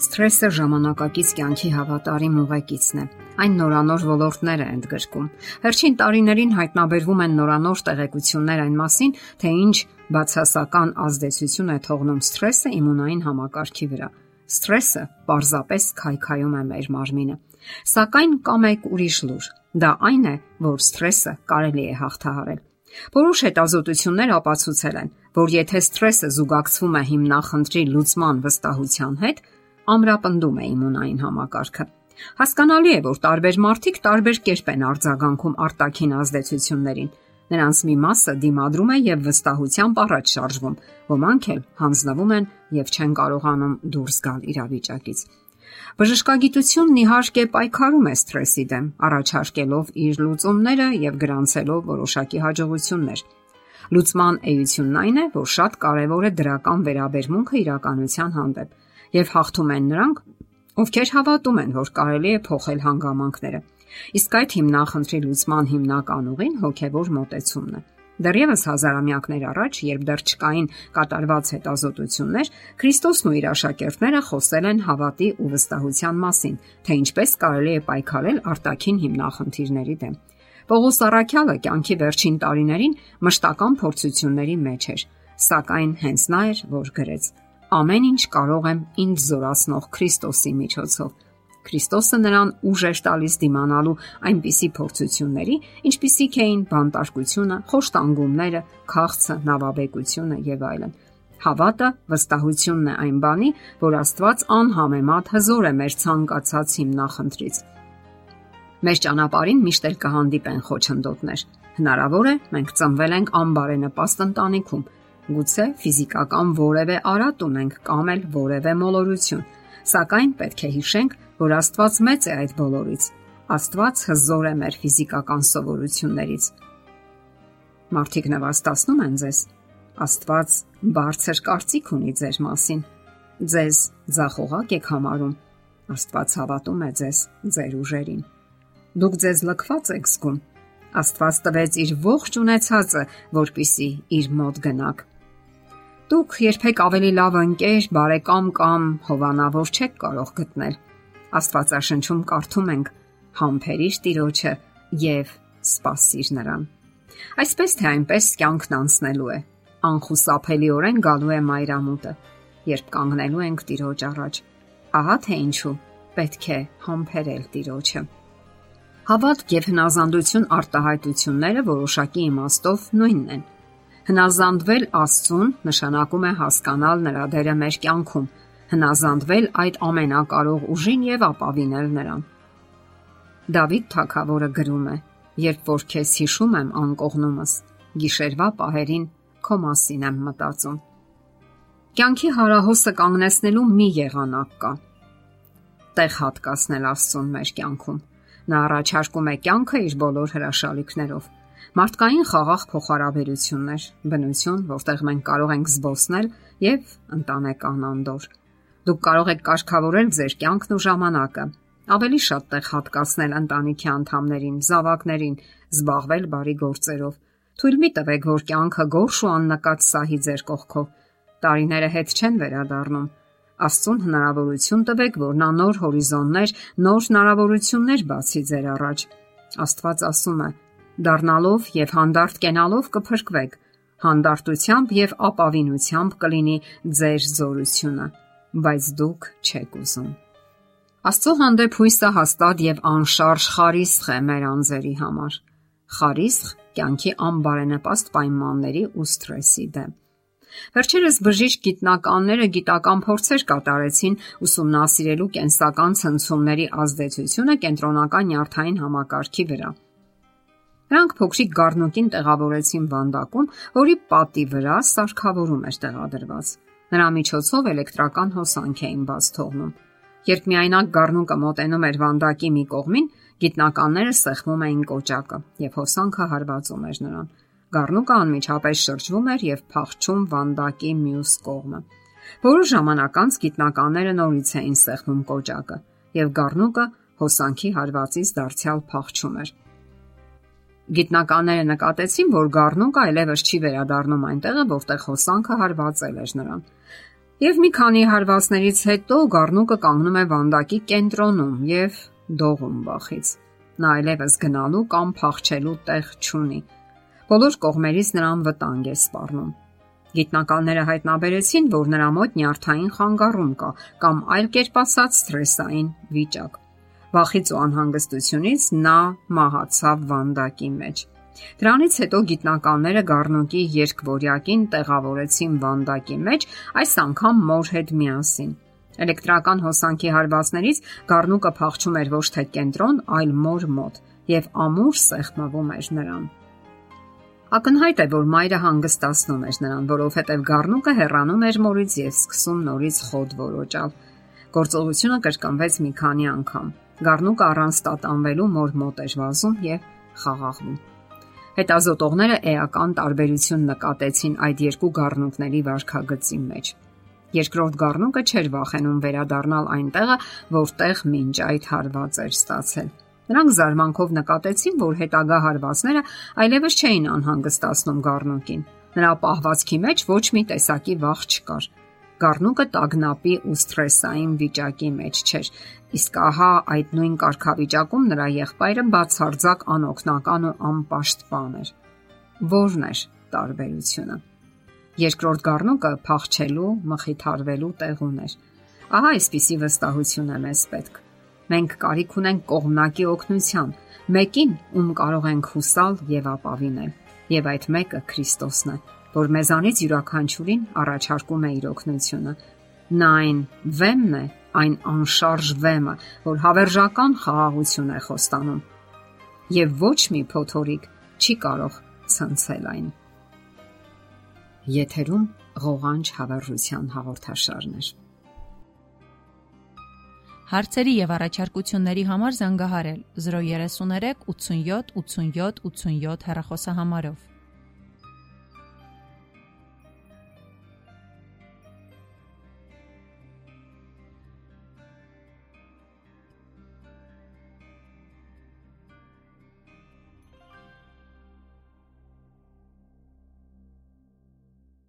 Սթրեսը ժամանակակից կյանքի հավատարիմ ուղեկիցն է։ Այն նորանոր ոլորտներ է ընդգրկում։ Վերջին տարիներին հայտնաբերվում են նորանոր տեղեկություններ այն մասին, թե ինչ բացասական ազդեցություն է թողնում սթրեսը իմունային համակարգի վրա։ Սթրեսը պարզապես քայքայում է մեր մարմինը։ Սակայն կա մեկ ուրիշ լուր։ Դա այն է, որ սթրեսը կարելի է հաղթահարել։ Որոշ հետազոտություններ ապացուցել են, որ եթե սթրեսը զուգակցվում է հիմնախնդրի լուծման վստահության հետ, ամրապնդում է իմունային համակարգը։ Հասկանալի է, որ տարբեր մարդիկ տարբեր կերպ են արձագանքում արտաքին ազդեցություններին։ Նրանց մի մասը դիմադրում է եւ վստահությամբ առաջ շարժվում, ոմանք էլ հանձնվում են եւ չեն կարողանում դուրս գալ իրավիճակից։ Բժշկագիտությունն իհարկե պայքարում է սթրեսի դեմ, առաջարկելով իր լուծումները եւ գրանցելով որոշակի հաջողություններ։ Լուծման էությունն այն է, որ շատ կարևոր է դրական վերաբերմունքը իրականության հանդեպ եւ հաղթում են նրանք, ովքեր հավատում են, որ կարելի է փոխել հանգամանքները։ Իսկ այդ հիմնախնդրի լուծման հիմնական ուղին հոգեվոր մոտեցումն է։ Դեռևս հազարամյակներ առաջ, երբ դեռ չկային կատարված հետազոտություններ, Քրիստոսն ու իր աշակերտները խոսել են հավատի ու վստահության մասին, թե ինչպես կարելի է պայքարել արտաքին հիմնախնդիրների դեմ։ Պողոս Արաքյալը կյանքի վերջին տարիներին մշտական փորձությունների մեջ էր, սակայն հենց նա էր, որ գրեց. Ամեն ինչ կարող եմ ինձ զորացնող Քրիստոսի միջոցով։ Քրիստոսը նրան ուժ էր տալիս դիմանալու այնպիսի փորձությունների, ինչպիսիք էին բանտարկությունը, խոշտանգումները, քաղցը, նավաբեկությունը եւ այլն։ Հավատը վստահությունն է այն բանի, որ Աստված անհամեմատ հզոր է մեր ցանկացած հիմնախնդրից։ Մեր ճանապարհին միշտ էլ կհանդիպեն խոչընդոտներ։ Հնարավոր է մենք ծնվել ենք անբարենպաստ ընտանիքում, Գուցե ֆիզիկական որևէ արատ ունենք կամ էլ որևէ մոլորություն, սակայն պետք է հիշենք, որ Աստված մեծ է այդ բոլորից։ Աստված հզոր է մեր ֆիզիկական սովորություններից։ Մարդիկ նվաստացնում են ձեզ։ Աստված բարձր կարծիք ունի ձեր մասին։ Ձեզ զախողակ եք համարում։ Աստված հավատում է ձեզ, ձեր ուժերին։ Դուք ձեզ լքված եք զգում։ Աստված տվեց իր ողջ ունեցածը, որpիսի իր մոտ գնաք։ Դուք երբեք ավելի լավ ընկեր, բարեկամ կամ հովանավոր չեք կարող գտնել։ Աստվածաշնչում կարդում ենք. «Համբերիր Տիրոջը եւ սпасիր նրան»։ Այսպես թե այնպես կյանքն անցնելու է։ Անխուսափելիորեն գալու է մայրամուտը, երբ կանգնելու ենք Տիրոջ առաջ։ Ահա թե ինչու պետք է համբերել Տիրոջը։ Հավատք եւ հնազանդություն արտահայտությունները որոշակի իմաստով նույնն են։ Հնազանդվել Աստծուն նշանակում է հասկանալ նրա դերը մեր կյանքում, հնազանդվել այդ ամենակարող ուժին եւ ապավինել նրան։ Դավիթ թագավորը գրում է. Երբ որ քեզ հիշում եմ անկողնումս, գիշերվա պահերին քո մասին եմ մտածում։ Կյանքի հարահոսը կանգնեցնելու մի եղանակ կա։ Տեղ հատկացնել Աստծուն մեր կյանքում։ Նա առաջարկում է կյանքը իր բոլոր հրաշալիքներով Մարդկային խաղաղ փոխհարաբերություններ, բնություն, որտեղ մենք կարող ենք զբոսնել եւ ընտանեկան անդոր։ Դուք կարող եք կարգավորել ձեր կյանքն ու ժամանակը, ավելի շատ տեղ հատկացնել ընտանիքի անդամներին, զավակներին, զբաղվել բարի գործերով։ Թույլ մի տվեք, որ կյանքը գորշ ու աննկատ սահի ձեր կողքով։ Տարիները հետ չեն վերադառնում։ Աստծուն հնարավորություն տվեք, որ նա նոր հորիզոններ, նոր հնարավորություններ բացի ձեր առաջ։ Աստված ասում է. Դառնալով եւ հանդարտ կենալով կփրկվեք։ Հանդարտությամբ եւ ապավինությամբ կլինի ձեր զորությունը, բայց դուք չեք ուզում։ Աստծո հանդեպ հույսը հաստատ եւ անշարժ խարիսխ է մեր անձերի համար։ Խարիսխ կյանքի անբարենպաստ պայմանների ու սթրեսի դեմ։ Վերջերս բժիշկ գիտնականները գիտական փորձեր կատարեցին ուսումնասիրելու կենսական ցնցումների ազդեցությունը կենտրոնական նյարդային համակարգի վրա։ Նրանք փոքրիկ գառնուկին տեղավորեցին վանդակում, որի պատի վրա սարքավորում էր տեղադրված։ Նրա միջոցով էլեկտրական հոսանք էին բաց թողնում։ Երբ միայնակ գառնուկը մոտենում էր վանդակի մի կողմին, գիտնականները սեղմում էին կոճակը, եւ հոսանքը հարվածում էր նրան։ Գառնուկը անմիջապես շրջվում էր եւ փախչում վանդակի մյուս կողմը։ Որոշ ժամանակ անց գիտնականները նորից էին սեղմում կոճակը, եւ գառնուկը հոսանքի հարվածից դարձյալ փախչում էր։ Գիտնականները նկատեցին, որ գառնուկը այլևս չի վերադառնում այնտեղը, որտեղ հոսանքը հարվածել էր նրան։ Եվ մի քանի հարվածներից հետո Գառնուկը կանգնում է վանդակի կենտրոնում եւ դողում բախից։ Նա այլևս գնալու կամ փախչելու տեղ չունի։ Բոլոր կողմերից նրան վտանգ է սպառնում։ Գիտնականները հայտնաբերեցին, որ նրա մոտ նյարդային խանգարում կա կամ այլ կերպ ասած սթրեսային վիճակ։ Վախից ու անհանգստությունից նա մահացավ վանդակի մեջ։ Դրանից հետո գիտնականները Գառնուկի երկվորյակին տեղավորեցին վանդակի մեջ, այս անգամ մոր հետ միասին։ Էլեկտրական հոսանքի հարվածներից Գառնուկը փախչում էր ոչ թե կենտրոն, այլ մոր մոտ եւ ամուր սեղմվում էր նրան։ Ակնհայտ է, որ մայրը հանգստացնում էր նրան, որովհետև Գառնուկը հեռանում էր մորից եւ սկսում նորից խոդ որոճալ։ Գործողությունը կրկնվեց մի քանի անգամ։ Գառնուկը առանց տատանվելու մոր մոտ էր վազում եւ խաղաղվում։ Հետազոտողները էական տարբերություն նկատեցին այդ երկու գառնուկների վարքագծի մեջ։ Երկրորդ գառնուկը չէր վախենում վերադառնալ այնտեղը, որտեղ մինչ այդ հարված էր ստացել։ Նրանք զարմանքով նկատեցին, որ հետագա հարվածները այլևս չէին անհանգստացնում գառնուկին։ Նրա պահվածքի մեջ ոչ մի տեսակի վախ չկար։ Գառնուկը տագնապի ու սթրեսային վիճակի մեջ չէր, իսկ ահա այդ նույն կարգավիճակում նրա եղբայրը բացարձակ անօքնական ու անպաշտպան էր։ Որն էր տարբերությունը։ Երկրորդ գառնուկը փախչելու, մխիթարվելու տեղ ուներ։ Ահա այսպիսի վստահություն է մեզ պետք։ Մենք կարիք ունենք կողմնակի օգնության, մեկին, ում կարող ենք հուսալ եւ ապավինել։ Եվ այդ մեկը Քրիստոսն է որ մեզանից յուրաքանչյուրին առաջարկում է իր օգնությունը։ Նա այն վեմն է, այն անշարժ վեմը, որ հավերժական խաղաղություն է խոստանում։ Եվ ոչ մի փոթորիկ չի կարող ցնցել այն։ Եթերում ղողանջ հավերժության հաղորդաշարներ։ Հարցերի եւ առաջարկությունների համար զանգահարել 033 87 87 87 հեռախոսահամարով։